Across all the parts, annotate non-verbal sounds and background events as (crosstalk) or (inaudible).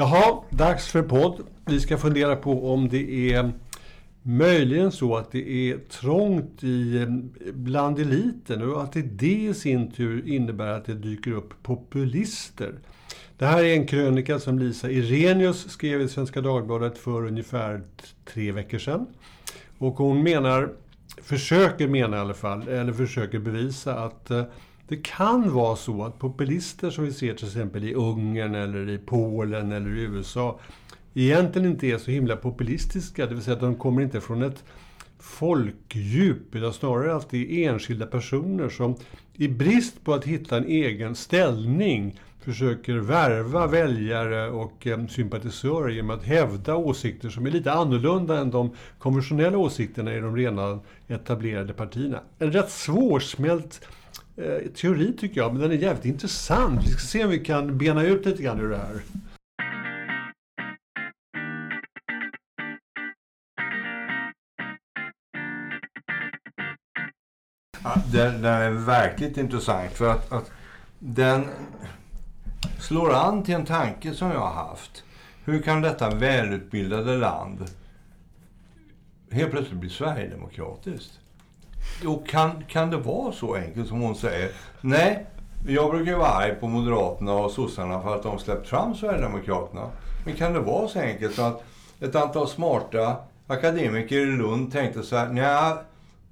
Jaha, dags för podd. Vi ska fundera på om det är möjligen så att det är trångt i, bland eliten och att det, det i sin tur innebär att det dyker upp populister. Det här är en krönika som Lisa Irenius skrev i Svenska Dagbladet för ungefär tre veckor sedan. Och hon menar, försöker mena i alla fall, eller försöker bevisa att eh, det kan vara så att populister som vi ser till exempel i Ungern eller i Polen eller i USA egentligen inte är så himla populistiska. Det vill säga att de kommer inte från ett folkdjup utan snarare att det är enskilda personer som i brist på att hitta en egen ställning försöker värva väljare och eh, sympatisörer genom att hävda åsikter som är lite annorlunda än de konventionella åsikterna i de redan etablerade partierna. En rätt svårsmält eh, teori tycker jag, men den är jävligt intressant. Vi ska se om vi kan bena ut lite grann ur det här. Ja, den, den är verkligt intressant för att, att den slår an till en tanke som jag har haft. Hur kan detta välutbildade land helt plötsligt bli sverigedemokratiskt? Och kan, kan det vara så enkelt som hon säger? Nej, jag brukar vara arg på Moderaterna och sossarna för att de släppt fram Sverigedemokraterna. Men kan det vara så enkelt så att ett antal smarta akademiker i Lund tänkte så här, nej,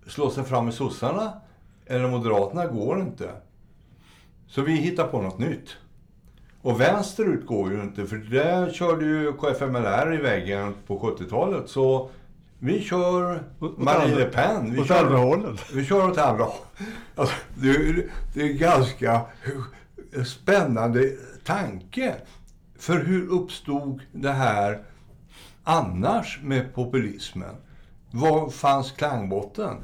slå sig fram med sossarna eller Moderaterna går inte. Så vi hittar på något nytt. Och vänsterut går ju inte, för där körde ju KFMLR i väggen på 70-talet. Så vi kör Marie Le Pen. Vi åt kör, andra hållet. Vi kör åt andra hållet. Alltså, det, är, det är en ganska spännande tanke. För hur uppstod det här annars med populismen? Var fanns klangbotten?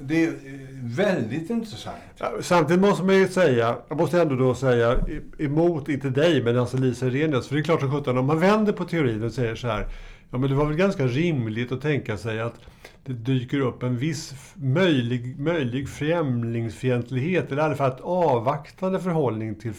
Det är väldigt intressant. Ja, Samtidigt måste man ju säga, jag måste ändå då säga emot, inte dig, men alltså Lisa Irenius. För det är klart som sjutton, om man vänder på teorin och säger så här. Ja men det var väl ganska rimligt att tänka sig att det dyker upp en viss möjlig, möjlig främlingsfientlighet. Eller i alla fall ett avvaktande förhållning till,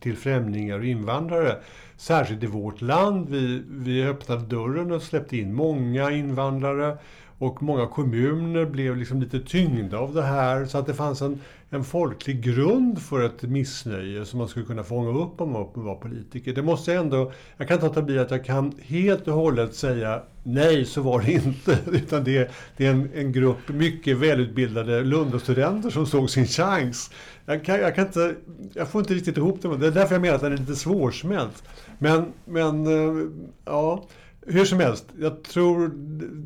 till främlingar och invandrare. Särskilt i vårt land. Vi, vi öppnade dörren och släppte in många invandrare. Och många kommuner blev liksom lite tyngda av det här. Så att det fanns en, en folklig grund för ett missnöje som man skulle kunna fånga upp om man var politiker. Det måste jag ändå... Jag kan inte låta bli att jag kan helt och hållet säga nej, så var det inte. (laughs) Utan det, är- det är en, en grupp mycket välutbildade Lundastudenter som såg sin chans. Jag, kan, jag, kan inte, jag får inte riktigt ihop det. Det är därför jag menar att den är lite svårsmält. Men, men eh, ja... Hur som helst, jag tror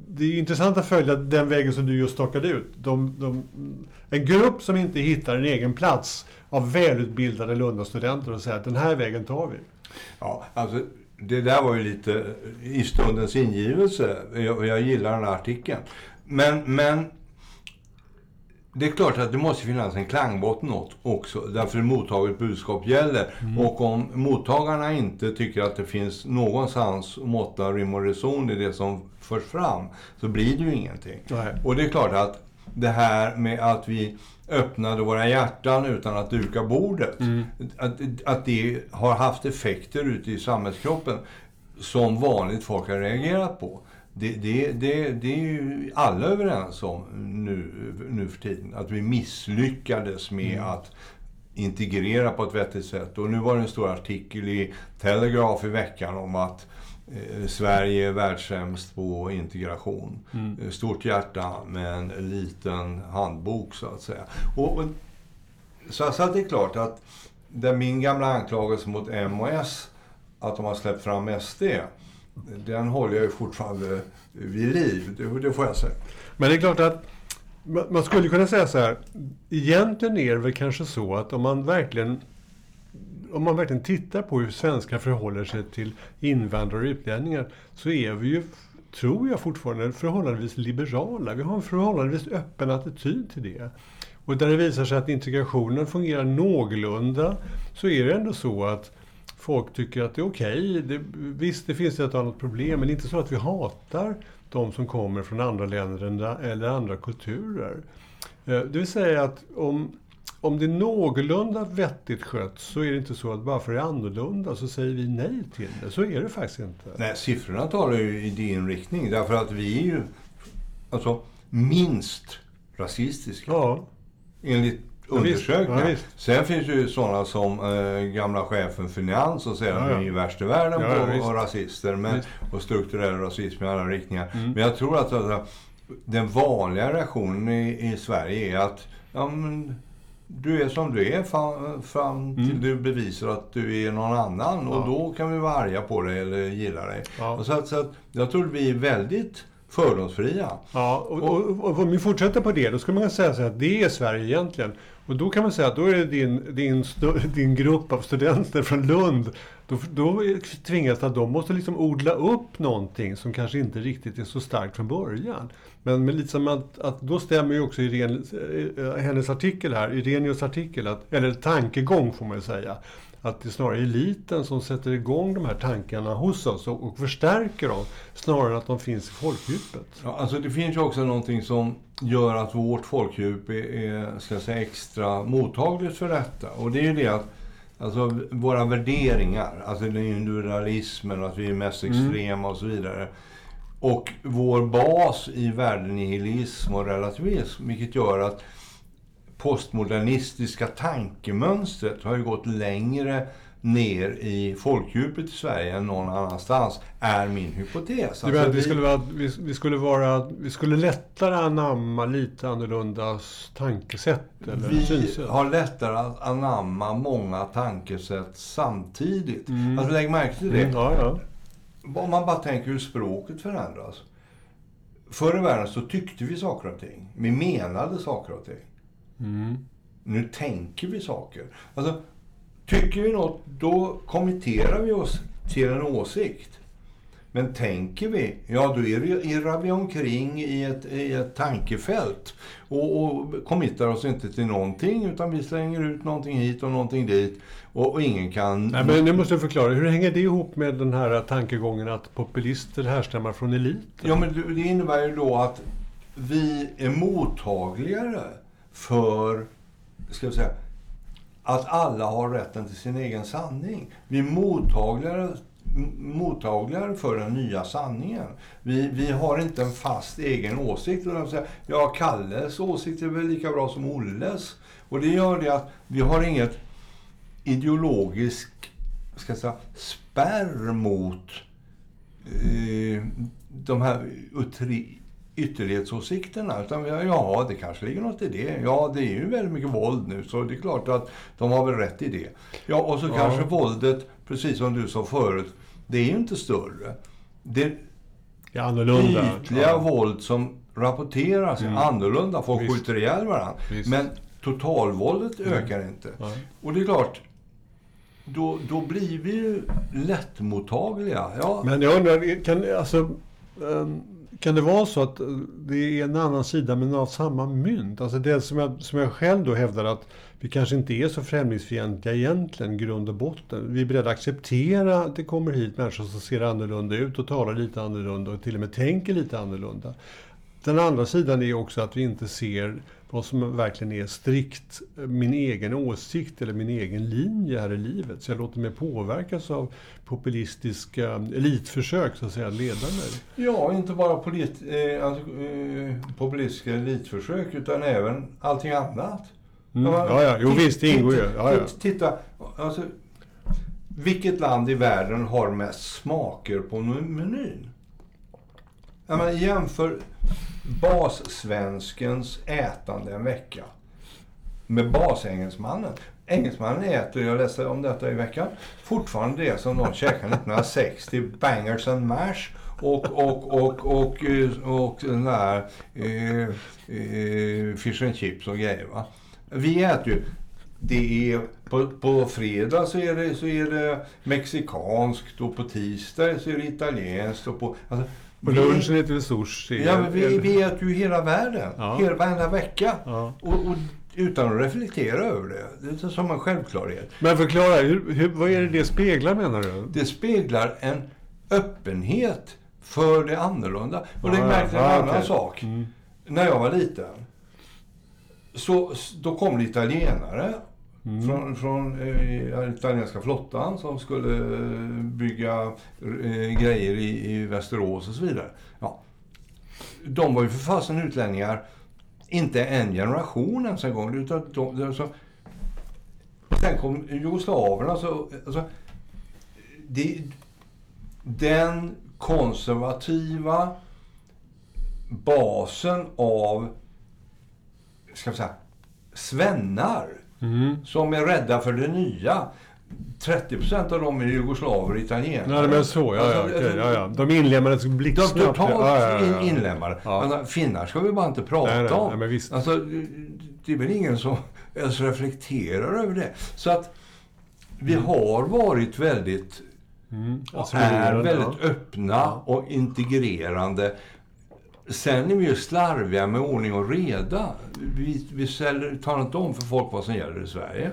det är intressant att följa den vägen som du just stakade ut. De, de, en grupp som inte hittar en egen plats av välutbildade Lundastudenter och säger att den här vägen tar vi. Ja, alltså, det där var ju lite i stundens ingivelse. Jag, jag gillar den här artikeln. Men, men det är klart att det måste finnas en klangbott något också. Därför mottaget budskap gäller. Och om mottagarna inte tycker att det finns någonstans måtta, rim och reson i det som förs fram, så blir det ju ingenting. Nej. Och det är klart att det här med att vi öppnade våra hjärtan utan att duka bordet. Att, att det har haft effekter ute i samhällskroppen som vanligt folk har reagerat på. Det, det, det, det är ju alla överens om nu, nu för tiden. Att vi misslyckades med att integrera på ett vettigt sätt. Och nu var det en stor artikel i Telegraph i veckan om att eh, Sverige är världssämst på integration. Eh, Stort hjärta med en liten handbok så att säga. Och, och, så, så att det är klart att där min gamla anklagelse mot M och S att de har släppt fram SD, den håller jag ju fortfarande vid liv. Det, det får jag säga. Men det är klart att man skulle kunna säga så här. Egentligen är det väl kanske så att om man verkligen om man verkligen tittar på hur svenskar förhåller sig till invandrare och utlänningar så är vi ju, tror jag fortfarande, förhållandevis liberala. Vi har en förhållandevis öppen attityd till det. Och där det visar sig att integrationen fungerar någorlunda så är det ändå så att folk tycker att det är okej. Det, visst, det finns ett annat problem, men det är inte så att vi hatar de som kommer från andra länder än- eller andra kulturer. Eh, Det vill säga att om, om det är någorlunda vettigt skött så är det inte så att bara för det är annorlunda så säger vi nej till det. Så är det faktiskt inte. Nej, siffrorna talar ju i din riktning. Därför att vi är ju alltså, minst rasistiska. Ja. Enligt Ja, undersökningar. Ja, visst. Sen finns det ju sådana som eh, gamla chefen för Nyans och säger Ja, att ja. vi är värst i världen Ja, på ja, vara rasister. Men, Visst. och strukturell rasism i alla riktningar. Mm. Men jag tror att alltså, den vanliga reaktionen i, i Sverige är att ja, men, du är som du är fram, fram till Mm. du bevisar att du är någon annan. Och Ja. då kan vi vara arga på dig eller gilla dig. Ja. Och så, att, så att, jag tror att vi är väldigt fördomsfria. Ja, och, och, och om vi fortsätter på det, då skulle man kunna säga så här att det är Sverige egentligen. Och då kan man säga att då är det din, din, din grupp av studenter från Lund. Då, då tvingas att de måste liksom odla upp någonting som kanske inte riktigt är så starkt från början. Men med lite som att, att då stämmer ju också Irene, eh, hennes artikel här, Irenius artikel, att, eller tankegång får man ju säga. Att det är snarare eliten som sätter igång de här tankarna hos oss och, och förstärker dem. Snarare än att de finns i folkdjupet. Ja, alltså det finns ju också någonting som gör att vårt folkdjup är, är ska säga, extra mottagligt för detta. Och det är ju det att alltså, våra värderingar, alltså den individualismen, att vi är mest Mm. extrema och så vidare. Och vår bas i värdenihilism och relativism, vilket gör att postmodernistiska tankemönstret har ju gått längre ner i folkdjupet i Sverige än någon annanstans, är min hypotes. Du menar vi vi- skulle, vara, vi, vi, skulle vara, vi skulle lättare anamma lite annorlunda tankesätt eller Vi synsätt? har lättare att anamma många tankesätt samtidigt. Mm. Alltså lägg märke till det. Mm, ja, ja. Om man bara tänker hur språket förändras. Förr i världen så tyckte vi saker och ting. Vi menade saker och ting. Mm. Nu tänker vi saker. Alltså, tycker vi något, då kommenterar vi oss till en åsikt. Men tänker vi, ja då irrar vi omkring i ett, i ett tankefält och, och committar oss inte till någonting utan vi slänger ut någonting hit och någonting dit och, och ingen kan... Nej, men nu måste jag förklara. Hur hänger det ihop med den här tankegången att populister härstammar från eliten? Ja, men det- det innebär ju då att vi är mottagligare för, ska jag säga, att alla har rätten till sin egen sanning. Vi är mottagligare, mottagligare för den nya sanningen. Vi, vi har inte en fast egen åsikt. utan säga, Ja, Kalles åsikt är väl lika bra som Olles. Och det gör det att vi har inget ideologisk ska jag säga, spärr mot eh, de här utri, ytterlighetsåsikterna. Utan ja, det kanske ligger något i det. Ja, det är ju väldigt mycket våld nu, så det är klart att de har väl rätt i det. Ja, och så Ja. kanske våldet, precis som du sa förut, det är ju inte större. Det Ja, annorlunda. ytliga Ja. våld som rapporteras är Mm. annorlunda. Folk Visst. skjuter ihjäl varandra. Visst. Men totalvåldet ökar inte. Nej. Och det är klart, då, då blir vi ju lättmottagliga. Ja, Men jag undrar, kan, alltså, ehm, kan det vara så att eh, det är en annan sida men av samma mynt? Alltså det som jag, som jag själv då hävdar att vi kanske inte är så främlingsfientliga egentligen, i grund och botten. Vi är beredda att acceptera att det kommer hit människor som ser annorlunda ut och talar lite annorlunda och till och med tänker lite annorlunda. Den andra sidan är också att vi inte ser vad som verkligen är strikt min egen åsikt eller min egen linje här i livet. Så jag låter mig påverkas av populistiska elitförsök så att säga, leda mig. ja inte bara polit, eh, alltså, eh, populistiska elitförsök utan även allting annat. Mm. Ja, Ja, ja, jo visst, det ingår ju. Ja, ja. titt- Titta, alltså, vilket land i världen har mest smaker på men- menyn? Ja, men jämför bassvenskens ätande en vecka med basengelsmannen. Engelsmannen äter, jag läste om detta i veckan, fortfarande det som de käkade 1960, bangers and mash och, och, och, och, och, och den där eh, eh, fish and chips och grejer. Va? Vi äter ju, det är, på, på fredag så är, det, så är det mexikanskt och på tisdag så är det italienskt. Och på, alltså, vi- lunchen äter vi sushi. Ja, men vi, vi äter ju hela världen. Ja. Hela, varenda vecka. Ja. Och, och utan att reflektera över det. Det är som en självklarhet. Men förklara, hur, hur, vad är det det speglar menar du? Det speglar en öppenhet för det annorlunda. Och Ja, märke till en ja, annan okej. sak. Mm. När jag var liten. så, då kom det italienare Mm. Från, från eh, italienska flottan som skulle eh, bygga eh, grejer i, i Västerås och så vidare. Ja. De var ju för fasen utlänningar, inte en generation ens en gång. Utan de, alltså, sen kom jugoslaverna. Så, alltså, det, den konservativa basen av, ska vi säga, svennar mm. som är rädda för det nya. 30 procent av dem är jugoslaver och italienare. Ja, men så. Ja, ja, alltså, okay, ja, ja. De inlemmades blixtsnabbt. De totalt ja, ja, ja, in, inlemmade. Ja. Men, finnar ska vi bara inte prata nej, nej, om. Nej, men visst. Alltså, det är väl ingen som ens reflekterar över det. Så att vi mm. har varit väldigt mm. och är väldigt öppna och integrerande Sen är vi ju slarviga med ordning och reda. Vi, vi säljer, talar inte om för folk vad som gäller i Sverige.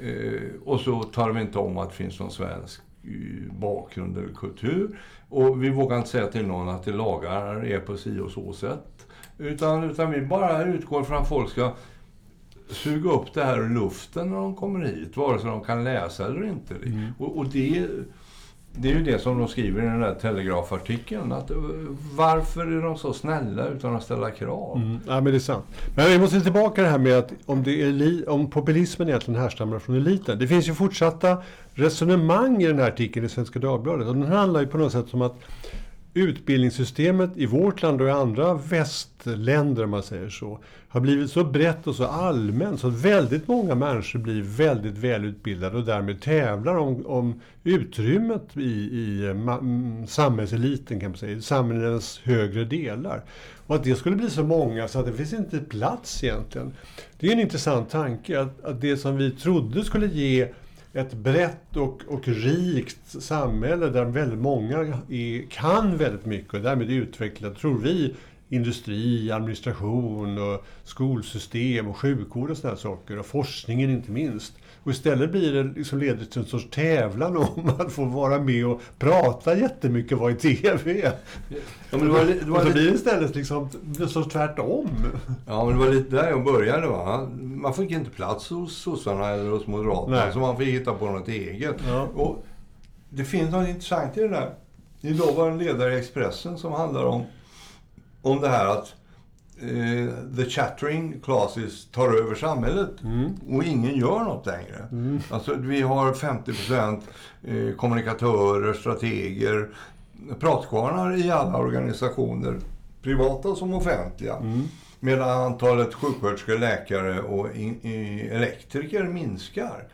Eh, och så talar vi inte om att det finns någon svensk eh, bakgrund eller kultur. Och vi vågar inte säga till någon att det lagar är på si och så sätt. Utan, utan vi bara utgår från att folk ska suga upp det här ur luften när de kommer hit, vare sig de kan läsa eller inte. Mm. Och, och det det är ju det som de skriver i den där telegrafartikeln. Att, eh, varför är de så snälla utan att ställa krav? Mm, ja, men det är sant. Men vi måste tillbaka till det här med att om, det är om populismen egentligen härstammar från eliten. Det finns ju fortsatta resonemang i den här artikeln i Svenska Dagbladet. Och den handlar ju på något sätt om att utbildningssystemet i vårt land och i andra västländer, om man säger så, har blivit så brett och så allmänt så att väldigt många människor blir väldigt välutbildade och därmed tävlar om, om utrymmet i, i mm, samhällseliten, kan man säga, i samhällets högre delar. Och att det skulle bli så många så att det finns inte plats egentligen. Det är en intressant tanke, att, att det som vi trodde skulle ge ett brett och, och rikt samhälle där väldigt många är, kan väldigt mycket och därmed utvecklar, tror vi, industri, administration och skolsystem och sjukvård och sådana saker. Och forskningen inte minst. Och istället blir det liksom leder till en sorts tävlan om att få vara med och prata jättemycket, vara i TV. Ja, men det var, det var och så blir det istället liksom så tvärtom. Ja, men det var lite där jag började. Va? Man fick inte plats hos sossarna eller hos Moderaterna, Nej. så man fick hitta på något eget. Ja. Och det finns något intressant i det där. Idag var en ledare i Expressen som handlar om, om det här att uh, the chattering classes tar över samhället mm. och ingen gör något längre. Mm. Alltså, vi har 50 procent uh, kommunikatörer, strateger, pratkvarnar i alla organisationer, privata som offentliga. Mm. Medan antalet sjuksköterskor, läkare och in, elektriker minskar.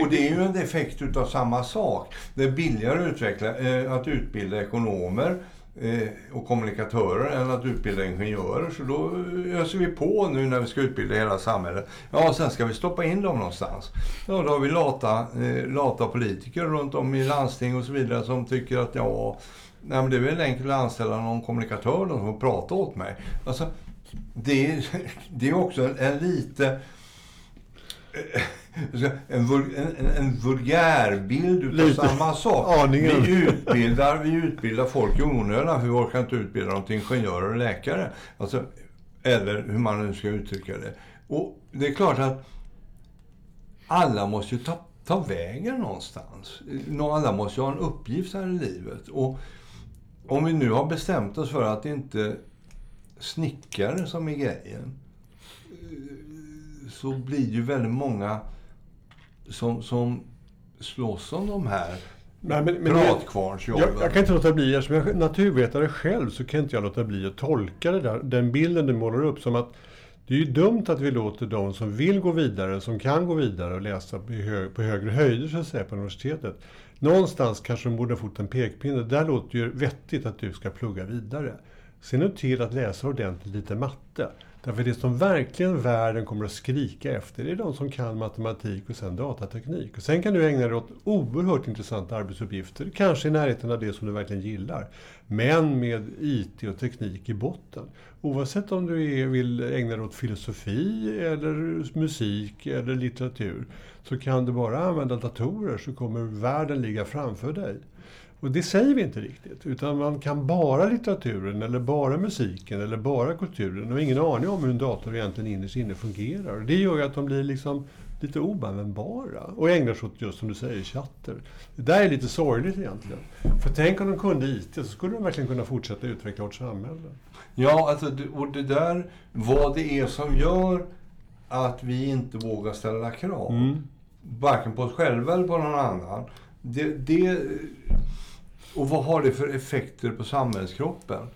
Och det är ju en effekt utav samma sak. Det är billigare att, utveckla, eh, att utbilda ekonomer Eh, Eh, och kommunikatörer än att utbilda ingenjörer. Så då eh, öser vi på nu när vi ska utbilda hela samhället. Ja, sen ska vi stoppa in dem någonstans. Ja, då har vi lata, eh, lata politiker runt om i landsting och så vidare som tycker att ja, nej, men det är väl enkelt att anställa någon kommunikatör som får prata åt mig. Alltså, det, är, (laughs) det är också en, en lite eh, en, vul, en, en vulgärbild utav Lite. samma sak. Aningen. Vi utbildar, vi utbildar folk i onödan för vi orkar inte utbilda dem till ingenjörer och läkare. Alltså, eller hur man nu ska uttrycka det. Och det är klart att alla måste ju ta, ta vägen någonstans. Alla måste ju ha en uppgift här i livet. Och om vi nu har bestämt oss för att det inte snickare som är grejen så blir ju väldigt många som, som slåss om de här Nej, men, men pratkvarnsjobben. Jag, jag, kan inte låta bli, som jag naturvetare själv så kan inte jag låta bli att tolka det där, den bilden du målar upp som att det är ju dumt att vi låter de som vill gå vidare, som kan gå vidare och läsa på, hög, på högre höjder så att säga på universitetet. Någonstans kanske de borde ha fått en pekpinne. Det där låter ju vettigt att du ska plugga vidare. Se nu till att läsa ordentligt lite matte. Därför det som verkligen världen kommer att skrika efter är de som kan matematik och sen datateknik. Och sen kan du ägna dig åt oerhört intressanta arbetsuppgifter, kanske i närheten av det som du verkligen gillar. Men med IT och teknik i botten. Oavsett om du är, vill ägna dig åt filosofi, eller musik eller litteratur, så kan du bara använda datorer så kommer världen ligga framför dig. Och det säger vi inte riktigt. Utan man kan bara litteraturen, eller bara musiken, eller bara kulturen och ingen aning om hur en dator egentligen innerst inne fungerar. Och det gör ju att de blir liksom lite oanvändbara och ägnar sig åt, just som du säger, chatter. Det där är lite sorgligt egentligen. För tänk om de kunde IT så skulle de verkligen kunna fortsätta utveckla vårt samhälle. Ja, alltså, och det där, vad det är som gör att vi inte vågar ställa krav, mm. varken på oss själva eller på någon annan. Det, det, och vad har det för effekter på samhällskroppen?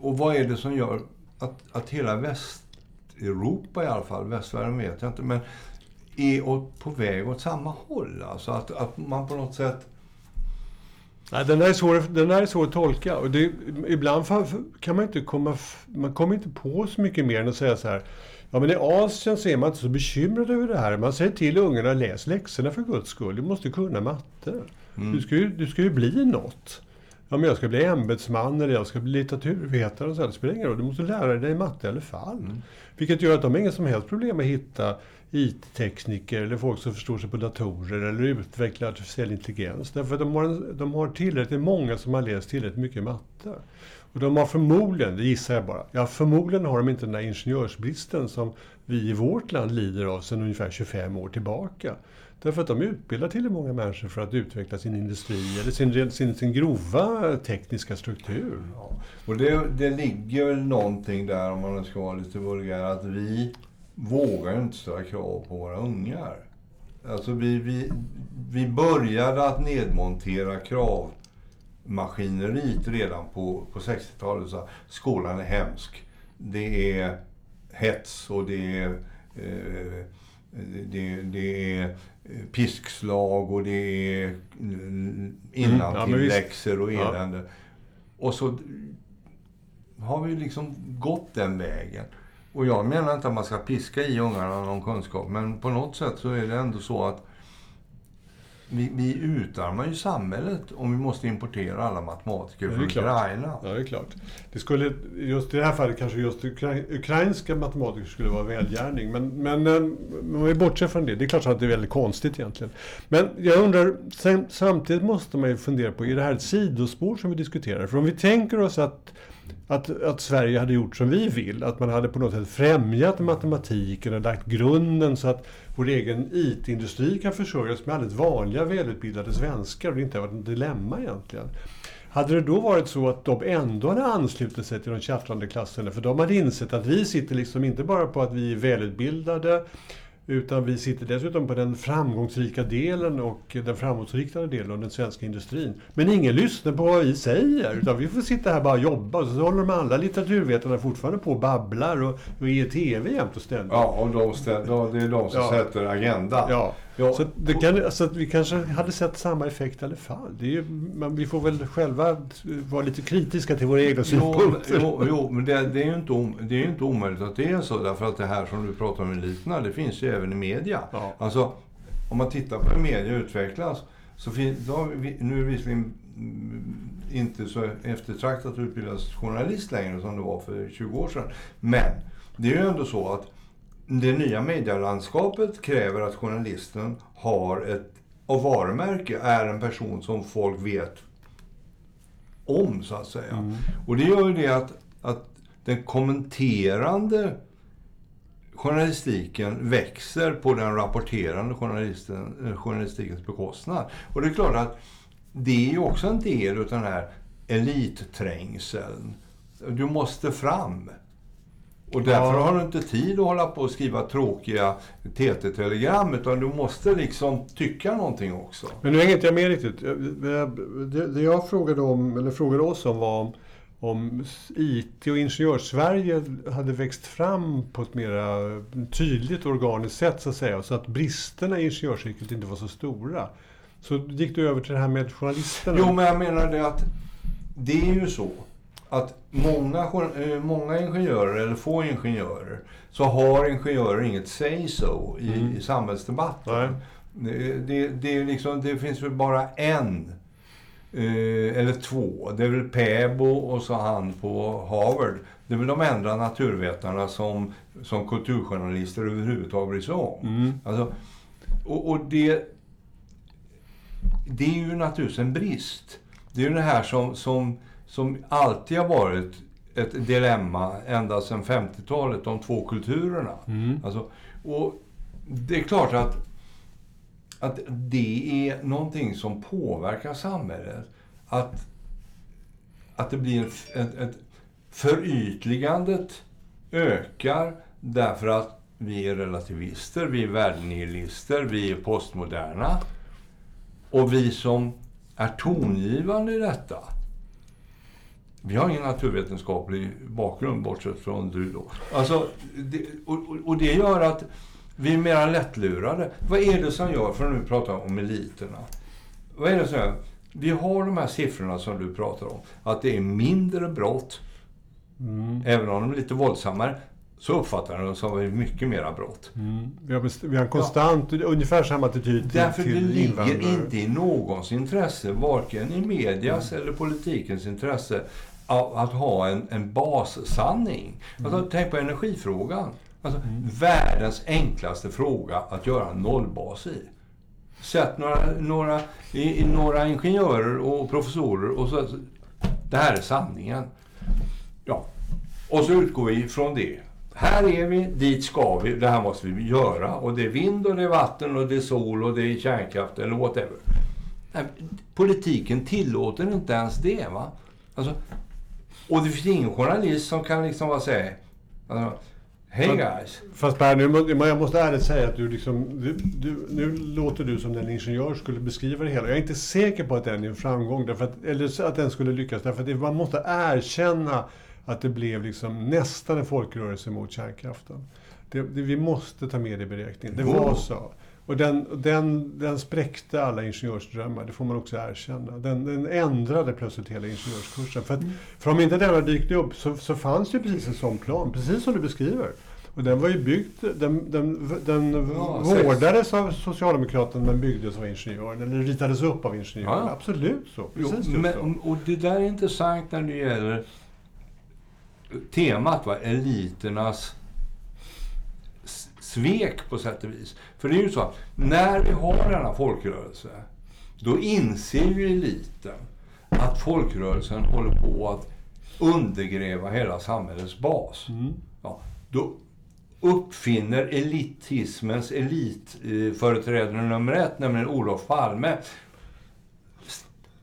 Och vad är det som gör att, att hela Västeuropa i alla fall, västvärlden vet jag inte, men är åt, på väg åt samma håll? Alltså att, att man på något sätt... Nej, den, där är svår, den där är svår att tolka. Och det, ibland kan man inte komma... Man kommer inte på så mycket mer än att säga så här Ja, men i Asien så är man inte så bekymrad över det här. Man säger till ungarna, läs läxorna för guds skull. Du måste kunna matte. Mm. Du, ska ju, du ska ju bli något. Ja, men jag ska bli ämbetsman eller jag ska bli litteraturvetare. Och så. Det spelar ingen roll. Du måste lära dig matte i alla fall. Mm. Vilket gör att de har inga som helst problem att hitta IT-tekniker eller folk som förstår sig på datorer eller utveckla artificiell intelligens. Därför att de har, en, de har tillräckligt många som har läst tillräckligt mycket matte. Och de har förmodligen, det gissar jag bara, ja förmodligen har de inte den där ingenjörsbristen som vi i vårt land lider av sedan ungefär 25 år tillbaka. Därför att de utbildar till många människor för att utveckla sin industri eller sin, sin, sin grova tekniska struktur. Ja. Och det, det ligger väl någonting där, om man ska vara lite vulgär, att vi vågar inte ställa krav på våra ungar. Alltså vi, vi, vi började att nedmontera kravmaskineriet redan på, på 60-talet. Så skolan är hemsk. Det är hets och det är, eh, det, det, är piskslag och det är innantilläxor mm, ja, och elände. Ja. Och så har vi liksom gått den vägen. Och jag menar inte att man ska piska i ungarna någon kunskap, men på något sätt så är det ändå så att vi, vi utarmar ju samhället om vi måste importera alla matematiker från Ukraina. Ja, det är klart. Det skulle, just i det här fallet kanske just ukrainska matematiker skulle vara välgärning. Men, men om vi bortser från det, det är klart att det är väldigt konstigt egentligen. Men jag undrar, samtidigt måste man ju fundera på, är det här ett sidospår som vi diskuterar? För om vi tänker oss att att, att Sverige hade gjort som vi vill. Att man hade på något sätt främjat matematiken och lagt grunden så att vår egen IT-industri kan försörjas med alldeles vanliga välutbildade svenskar och det inte har varit ett dilemma egentligen. Hade det då varit så att de ändå hade anslutit sig till de tjattrande klasserna, för de hade insett att vi sitter liksom inte bara på att vi är välutbildade, utan vi sitter dessutom på den framgångsrika delen och den framåtriktade delen av den svenska industrin. Men ingen lyssnar på vad vi säger, utan vi får sitta här och bara jobba. Och så håller de andra litteraturvetarna fortfarande på och babblar och, och ger TV jämt och ständigt. Ja, och de ställer, det är de som ja. sätter agendan. Ja. Ja. Så, det kan, så att vi kanske hade sett samma effekt i alla fall. Ju, men vi får väl själva vara lite kritiska till våra egna synpunkter. Jo, jo men det, det, är ju inte om, det är ju inte omöjligt att det är så. Därför att det här som du pratar om eliterna, det finns ju även i media. Ja. Alltså, om man tittar på hur media utvecklas. Så finns, vi, nu är det visserligen inte så eftertraktat att utbildas journalist längre som det var för 20 år sedan. Men det är ju ändå så att det nya medielandskapet kräver att journalisten har ett och varumärke är en person som folk vet om, så att säga. Mm. Och det gör ju det att, att den kommenterande journalistiken växer på den rapporterande journalisten, eh, journalistikens bekostnad. Och det är klart att det är ju också en del av den här elitträngseln. Du måste fram. Och därför ja. har du inte tid att hålla på och skriva tråkiga TT-telegram utan du måste liksom tycka någonting också. Men nu hänger inte jag med riktigt. Det, det jag frågade, om, eller frågade oss om var om, om IT och Ingenjörssverige hade växt fram på ett mer tydligt organiskt sätt så att säga. Så att bristerna i ingenjörsyrket inte var så stora. Så gick du över till det här med journalisterna? Jo, men jag menar det att det är ju så att många, eh, många ingenjörer, eller få ingenjörer, så har ingenjörer inget say-so i, mm. i samhällsdebatten. Det, det, det, liksom, det, finns väl bara en, eh, eller två. Det är väl Päbo och så han på Harvard. Det är väl de enda naturvetarna som, som kulturjournalister överhuvudtaget bryr sig om. Mm. Alltså, och, och det det är ju naturligtvis en brist. Det är ju det här som, som, som alltid har varit ett dilemma ända sedan 50-talet, de två kulturerna. Mm. Alltså, och det är klart att, att det är någonting som påverkar samhället. Att, att det blir ett, ett förytligandet ökar därför att vi är relativister, vi är värdenihilister, vi är postmoderna. Och vi som är tongivande i detta, vi har ingen naturvetenskaplig bakgrund bortsett från du då. Alltså, det, och, och det gör att vi är mer lättlurade. Vad är det som gör, för att nu prata om eliterna. Vad är det som gör? Vi har de här siffrorna som du pratar om. Att det är mindre brott, Mm. även om de är lite våldsammare, så uppfattar de det som mycket mera brott. Mm. Vi, har vi har en konstant, ungefär samma attityd till, Därför det till ligger invandrare. inte i någons intresse, varken i medias eller politikens intresse, att ha en, en bassanning. Alltså, tänk på energifrågan. Alltså, Världens enklaste fråga att göra en nollbas i. Sätt några, några, i, i några ingenjörer och professorer och så... Det här är sanningen. Ja. Och så utgår vi från det. Här är vi, dit ska vi, det här måste vi göra. Och det är vind och det är vatten och det är sol och det är kärnkraft eller whatever. Nej, politiken tillåter inte ens det. va? Alltså, och det finns ingen journalist som kan liksom bara säga alltså, Hej Men- guys! Fast Per, nu, jag måste ärligt säga att du liksom, du, du, nu låter du som den ingenjör skulle beskriva det hela. Jag är inte säker på att den är en framgång, därför att, eller att den skulle lyckas. Därför att det, man måste erkänna att det blev liksom nästan en folkrörelse mot kärnkraften. Det, det, vi måste ta med det i beräkningen. Det var så. Och den, den, den spräckte alla ingenjörsdrömmar, det får man också erkänna. Den, den ändrade plötsligt hela ingenjörskursen. För, att, för om inte den hade dykt upp så, så fanns det ju precis en sån plan, precis som du beskriver. Och den var ju byggd, den, den, den Ja, sex- vårdades av Socialdemokraterna men byggdes av ingenjören, eller ritades upp av ingenjören. Ja. Absolut så. Jo, Precis så. men, och det där är intressant när det gäller temat, va? eliternas svek på sätt och vis. För det är ju så att när vi har denna folkrörelse, då inser ju eliten att folkrörelsen håller på att undergräva hela samhällets bas. Mm. Ja, då uppfinner elitismens elitföreträdare nummer ett, nämligen Olof Palme,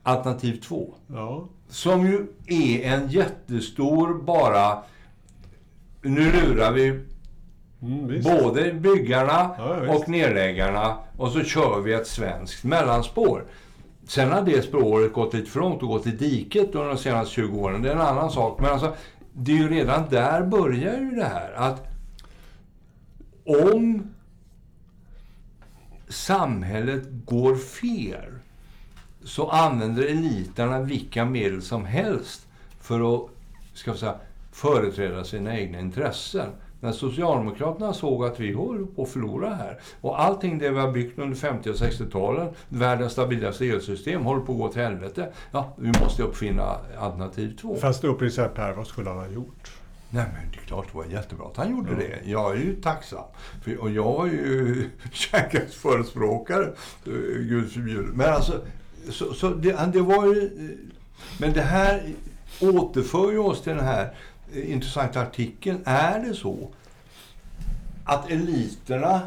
alternativ två. Ja. Som ju är en jättestor bara... Nu lurar vi Mm, både byggarna Ja, och nedläggarna och så kör vi ett svenskt mellanspår. Sen har det spåret gått lite för långt och gått i diket under de senaste 20 åren. Det är en annan sak. Men alltså, det är ju redan där börjar ju det här att om samhället går fel så använder eliterna vilka medel som helst för att ska vi säga, företräda sina egna intressen. När Socialdemokraterna såg att vi håller på att förlora här och allting det vi har byggt under 50 och 60-talen, världens stabilaste elsystem, håller på att gå till helvete. Ja, vi måste uppfinna alternativ två. Fast uppriktigt sagt Per, vad skulle han ha gjort? Nej men det är klart det var jättebra att han gjorde det. Jag är ju tacksam. För, och jag var ju (laughs) kärnkraftsförespråkare, eh, gud förbjude. Men alltså, så, så det, det var ju... eh, Men det här återför ju oss till den här Eh, intressanta artikeln. Är det så att eliterna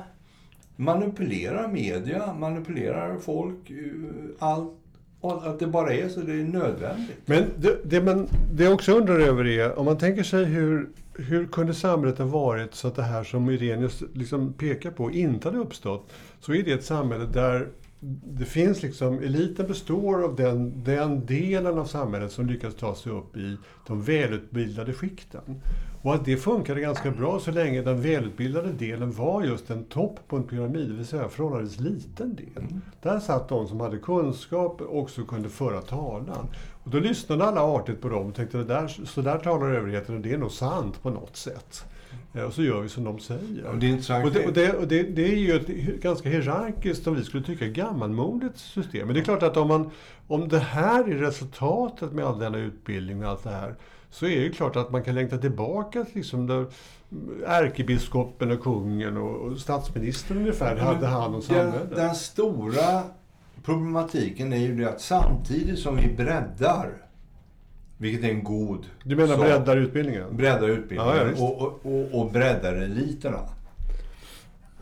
manipulerar media, manipulerar folk, eh, allt, och att det bara är så, det är nödvändigt? Men det, det, men det jag också undrar över är, om man tänker sig hur, hur kunde samhället ha varit så att det här som Irenius liksom pekar på inte hade uppstått? Så är det ett samhälle där det finns liksom, eliten består av den, den delen av samhället som lyckas ta sig upp i de välutbildade skikten. Och att det funkade ganska bra så länge den välutbildade delen var just en topp på en pyramid, det vill säga förhållandevis liten del. Där satt de som hade kunskap och också kunde föra talan. Och då lyssnade alla artigt på dem och tänkte, där, så där talar överheten och det är nog sant på något sätt. Eh, Och så gör vi som de säger. Och det är intressant. Och det, och det, och det, det är ju ett ganska hierarkiskt, som vi skulle tycka, gammalmodigt system. Men det är klart att om, man, om det här är resultatet med all denna utbildning och allt det här, så är det klart att man kan längta tillbaka till liksom där ärkebiskopen och kungen och, och statsministern ungefär hade hand om den, samhället. den stora problematiken är ju det att samtidigt som vi breddar, vilket är en god Du menar breddar utbildningen? breddar utbildningen Ja, ja, och, och, och, och breddar eliterna.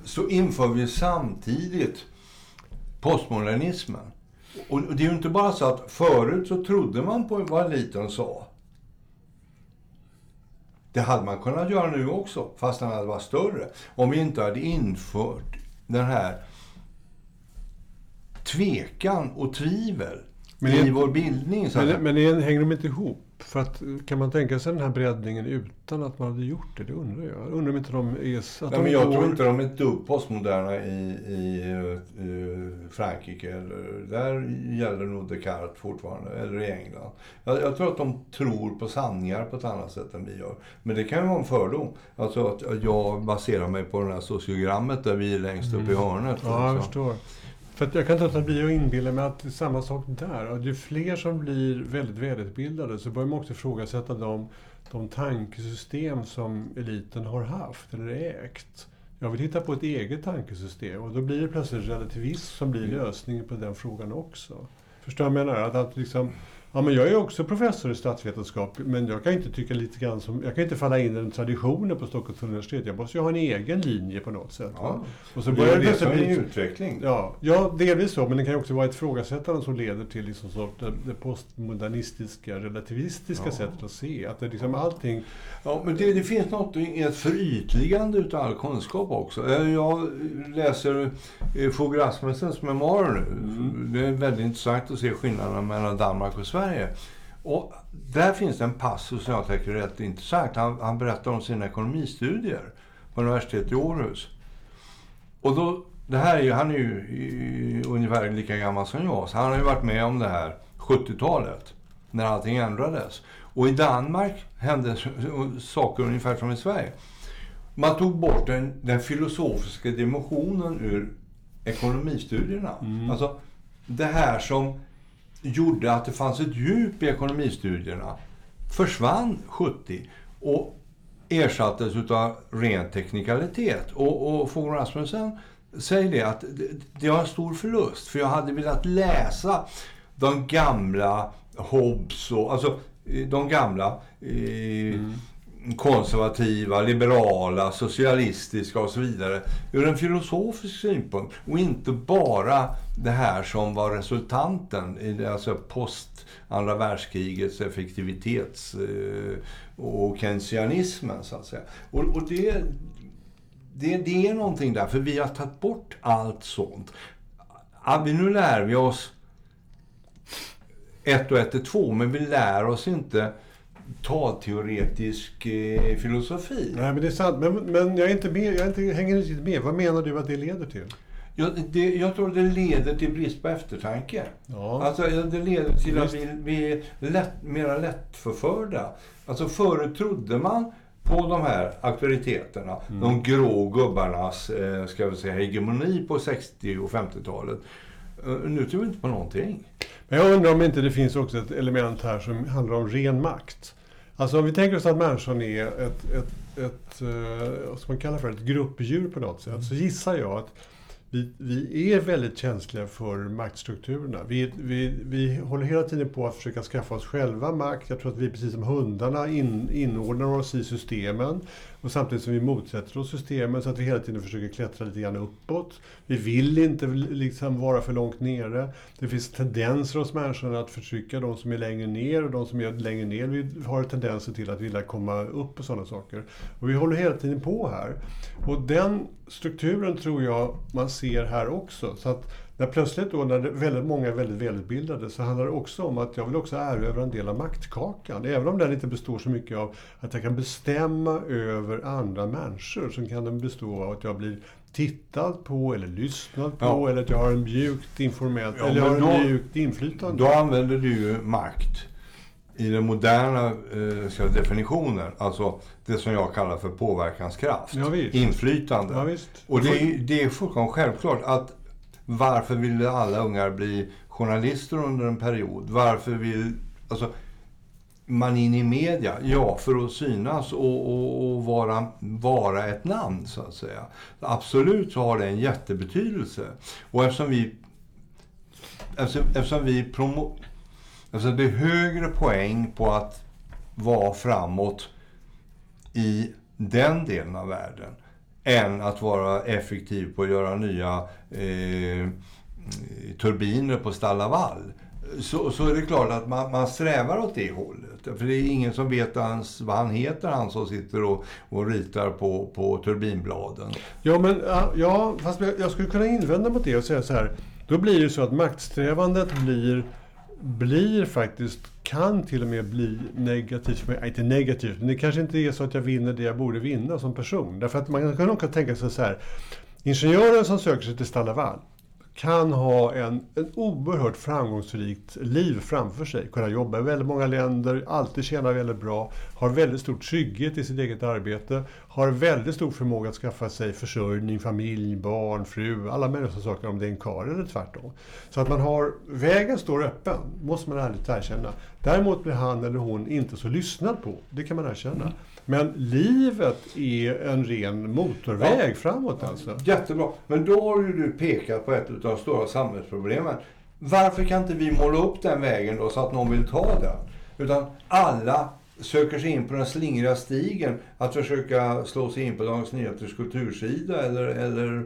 Så inför vi samtidigt postmodernismen. Och och det är ju inte bara så att förut så trodde man på vad eliten sa. Det hade man kunnat göra nu också, fast den hade varit större. Om vi inte hade infört den här tvekan och tvivel Men i det- vår bildning. Så. Men, men det- hänger de inte ihop? För att, kan man tänka sig den här breddningen utan att man hade gjort det? Det undrar jag. Undrar om inte de är... Att Nej, men jag går- tror inte de är ett dugg postmoderna i, i eh, Frankrike. Eller, där gäller nog Descartes fortfarande, eller i England. Jag, jag tror att de tror på sanningar på ett annat sätt än vi gör. Men det kan ju vara en fördom. Alltså att jag baserar mig på det här sociogrammet där vi är längst upp i hörnet. Mm. Ja, jag liksom. förstår. För jag kan inte låta bli att inbilla mig att det är samma sak där. Att ju fler som blir väldigt välutbildade så börjar man också ifrågasätta de, de tankesystem som eliten har haft eller ägt. Jag vill hitta på ett eget tankesystem och då blir det plötsligt relativism som blir lösningen på den frågan också. Förstår du vad jag menar? Att, att liksom, ja, men jag är också professor i statsvetenskap men jag kan inte tycka lite grann som... Jag kan inte falla in i den traditionen på Stockholms universitet. Jag måste ju ha en egen linje på något sätt. Ja. Och så börjar det som en utveckling. Ja, ja, delvis så, men det kan ju också vara ett ifrågasättande som leder till liksom sort, det, det postmodernistiska, relativistiska Ja. sättet att se. Att det liksom allting... Ja, men det, det finns något i ett förytligande utav all kunskap också. Eh, Jag läser eh, Fogh Rasmussens memoarer nu. Mm. Det är väldigt intressant att se skillnaderna mellan Danmark och Sverige. Och där finns det en passus som jag tycker är rätt intressant. Han, han berättar om sina ekonomistudier på universitetet i Århus. Och då, det här är ju, han är ju i, ungefär lika gammal som jag, så han har ju varit med om det här 70-talet, när allting ändrades. Och i Danmark hände (laughs) saker ungefär som i Sverige. Man tog bort den, den filosofiska dimensionen ur ekonomistudierna. Alltså, det här som gjorde att det fanns ett djup i ekonomistudierna försvann 70 och ersattes utav ren teknikalitet. Och, och Fogh Rasmussen säger det att det, det var en stor förlust för jag hade velat läsa de gamla Hobbes och alltså eh, de gamla eh, mm konservativa, liberala, socialistiska och så vidare ur en filosofisk synpunkt och inte bara det här som var resultanten i alltså post andra världskrigets effektivitets eh, och keynesianismen så att säga. Och, och det, det, det är någonting där, för vi har tagit bort allt sånt. Vi- Nu lär vi oss ett och ett är två, men vi lär oss inte talteoretisk eh, filosofi. Nej, men det är sant. Men, men jag, är inte med, jag är inte, hänger inte med. Vad menar du att det leder till? Jag, det, jag tror det leder till brist på eftertanke. Ja. Alltså, det leder till att Visst. vi, är lätt, mera lättförförda. Alltså förut trodde man på de här auktoriteterna, Mm. de grå gubbarnas eh, ska vi säga, hegemoni på 60 och 50-talet. Eh, nu tror vi inte på någonting. Men jag undrar om inte det finns också ett element här som handlar om ren makt. Alltså om vi tänker oss att människan är ett, ett, ett eh, vad ska man kalla för, ett gruppdjur på något sätt. Så gissar jag att vi, vi är väldigt känsliga för maktstrukturerna. Vi, vi, vi håller hela tiden på att försöka skaffa oss själva makt. Jag tror att vi precis som hundarna in, inordnar oss i systemen. Och samtidigt som vi motsätter oss systemen så att vi hela tiden försöker klättra lite grann uppåt. Vi vill inte liksom vara för långt nere. Det finns tendenser hos människorna att förtrycka de som är längre ner och de som är längre ner vi har tendenser till att vilja komma upp och sådana saker. Och vi håller hela tiden på här. Och den strukturen tror jag man ser här också. Så att när plötsligt då, när väldigt många är väldigt välutbildade, så handlar det också om att jag vill också erövra en del av maktkakan. Även om den inte består så mycket av att jag kan bestämma över andra människor, så kan den bestå av att jag blir tittad på eller lyssnad på, Ja. eller att jag har en mjukt informellt, Ja, eller jag har men en då- mjukt inflytande. Då använder du ju makt i den moderna eh, definitionen. Alltså det som jag kallar för påverkanskraft. Ja, visst. Inflytande. Ja. Och det är, det är fullkomligt självklart att varför vill alla ungar bli journalister under en period? Varför vill alltså, man in i media? Ja, för att synas och, och, och vara, vara ett namn, så att säga. Absolut så har det en jättebetydelse. Och eftersom vi Eftersom, eftersom vi promo... Alltså det är högre poäng på att vara framåt i den delen av världen än att vara effektiv på att göra nya eh, turbiner på Stallavall. Så, så är det klart att man, man strävar åt det hållet. För det är ingen som vet hans, vad han heter, han som sitter och, och ritar på, på turbinbladen. Ja, men ja, fast jag skulle kunna invända mot det och säga så här. Då blir det så att maktsträvandet blir, blir faktiskt, kan till och med bli negativt för mig. Inte negativt, men det kanske inte är så att jag vinner det jag borde vinna som person. Därför att man kan nog tänka sig så här. Ingenjören som söker sig till Stallaval kan ha en, en oerhört framgångsrikt liv framför sig. Kunna jobba i väldigt många länder, alltid tjäna väldigt bra, har väldigt stor trygghet i sitt eget arbete, har väldigt stor förmåga att skaffa sig försörjning, familj, barn, fru, alla möjliga saker om det är en karl eller tvärtom. Så att man har, vägen står öppen, måste man ärligt erkänna. Däremot blir han eller hon inte så lyssnad på, det kan man erkänna. Men livet är en ren motorväg ja. framåt alltså. Jättebra. Men då har ju du pekat på ett av de stora samhällsproblemen. Varför kan inte vi måla upp den vägen då så att någon vill ta den? Utan alla söker sig in på den slingriga stigen att försöka slå sig in på Dagens Nyheters kultursida eller, eller,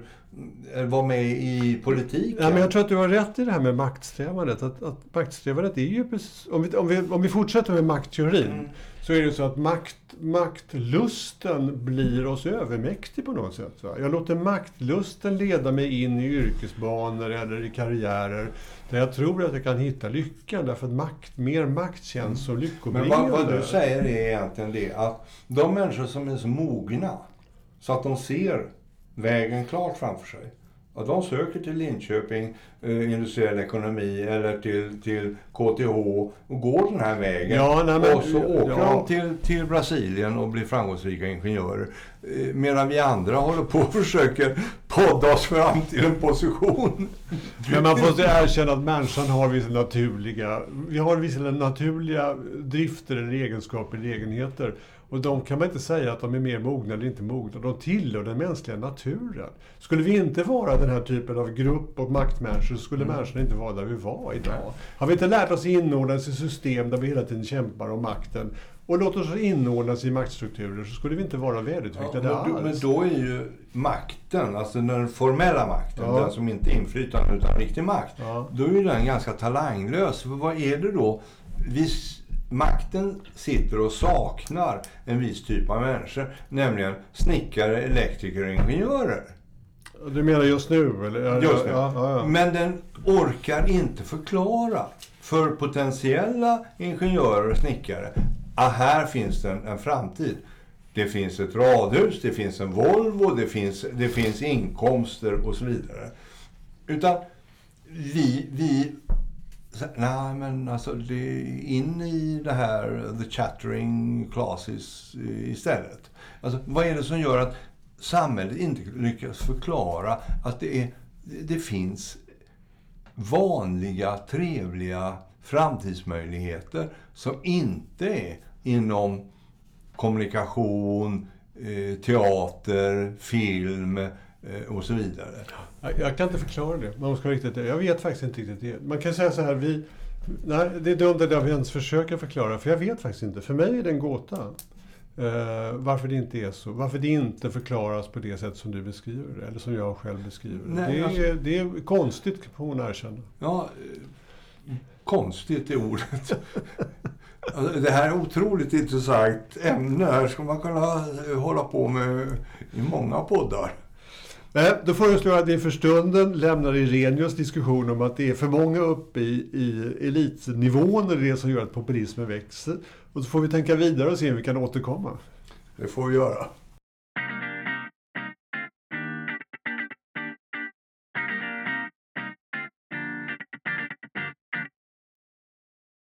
eller vara med i politiken. Ja, men jag tror att du har rätt i det här med maktsträvandet. Att, att maktsträvandet är ju om vi, om, vi, om vi fortsätter med maktteorin mm. så är det så att makt, maktlusten blir oss övermäktig på något sätt. Va? Jag låter maktlusten leda mig in i yrkesbanor eller i karriärer där jag tror att jag kan hitta lyckan. Därför att makt, mer makt känns som lyckobringande. Men vad, vad, du säger är egentligen det att de människor som är så mogna så att de ser vägen klart framför sig. Att de söker till Linköping eh, industriell ekonomi eller till, till KTH och går den här vägen. Ja, nej, men, och så åker ja. de till, till Brasilien och blir framgångsrika ingenjörer. Eh, medan vi andra håller på och försöker podda oss fram till en position. Men man måste erkänna att människan har vissa naturliga, vi har vissa naturliga drifter eller egenskaper eller egenheter. Och de kan man inte säga att de är mer mogna eller inte mogna. De tillhör den mänskliga naturen. Skulle vi inte vara den här typen av grupp och maktmänniskor så skulle mm. människan inte vara där vi var idag. Har vi inte lärt oss inordnas i system där vi hela tiden kämpar om makten och låter oss inordnas i maktstrukturer så skulle vi inte vara välutvecklade ja, men, alls. Men då är ju makten, alltså den formella makten, ja. den som inte är inflytande utan riktig makt, ja. då är ju den ganska talanglös. För vad är det då? Vi makten sitter och saknar en viss typ av människor, nämligen snickare, elektriker och ingenjörer. Du menar just nu? Eller? Just nu. Ja, ja, ja. Men den orkar inte förklara för potentiella ingenjörer och snickare att här finns det en, en framtid. Det finns ett radhus, det finns en Volvo, det finns, det finns inkomster och så vidare. Utan vi, vi Nej, men alltså det, in i det här the chattering classes eh, istället. Alltså, vad är det som gör att samhället inte lyckas förklara att det, är, det finns vanliga, trevliga framtidsmöjligheter som inte är inom kommunikation, eh, teater, film och så vidare. Jag kan inte förklara det. Man ska riktigt, jag vet faktiskt inte riktigt det. Man kan säga så här, vi, nej, det är dumt att jag ens försöker förklara, för jag vet faktiskt inte. För mig är det en gåta. Uh, varför det inte är så. Varför det inte förklaras på det sätt som du beskriver eller som jag själv beskriver. Nej, det, alltså, är, det är konstigt, får hon erkänna. Ja, konstigt är ordet. Alltså, det här är otroligt intressant ämne. Här ska man kunna hålla på med i många poddar. Nej, då föreslår jag att vi för stunden lämnar Irenius diskussion om att det är för många uppe i, i elitnivån och det är det som gör att populismen växer. Och så får vi tänka vidare och se om vi kan återkomma. Det får vi göra.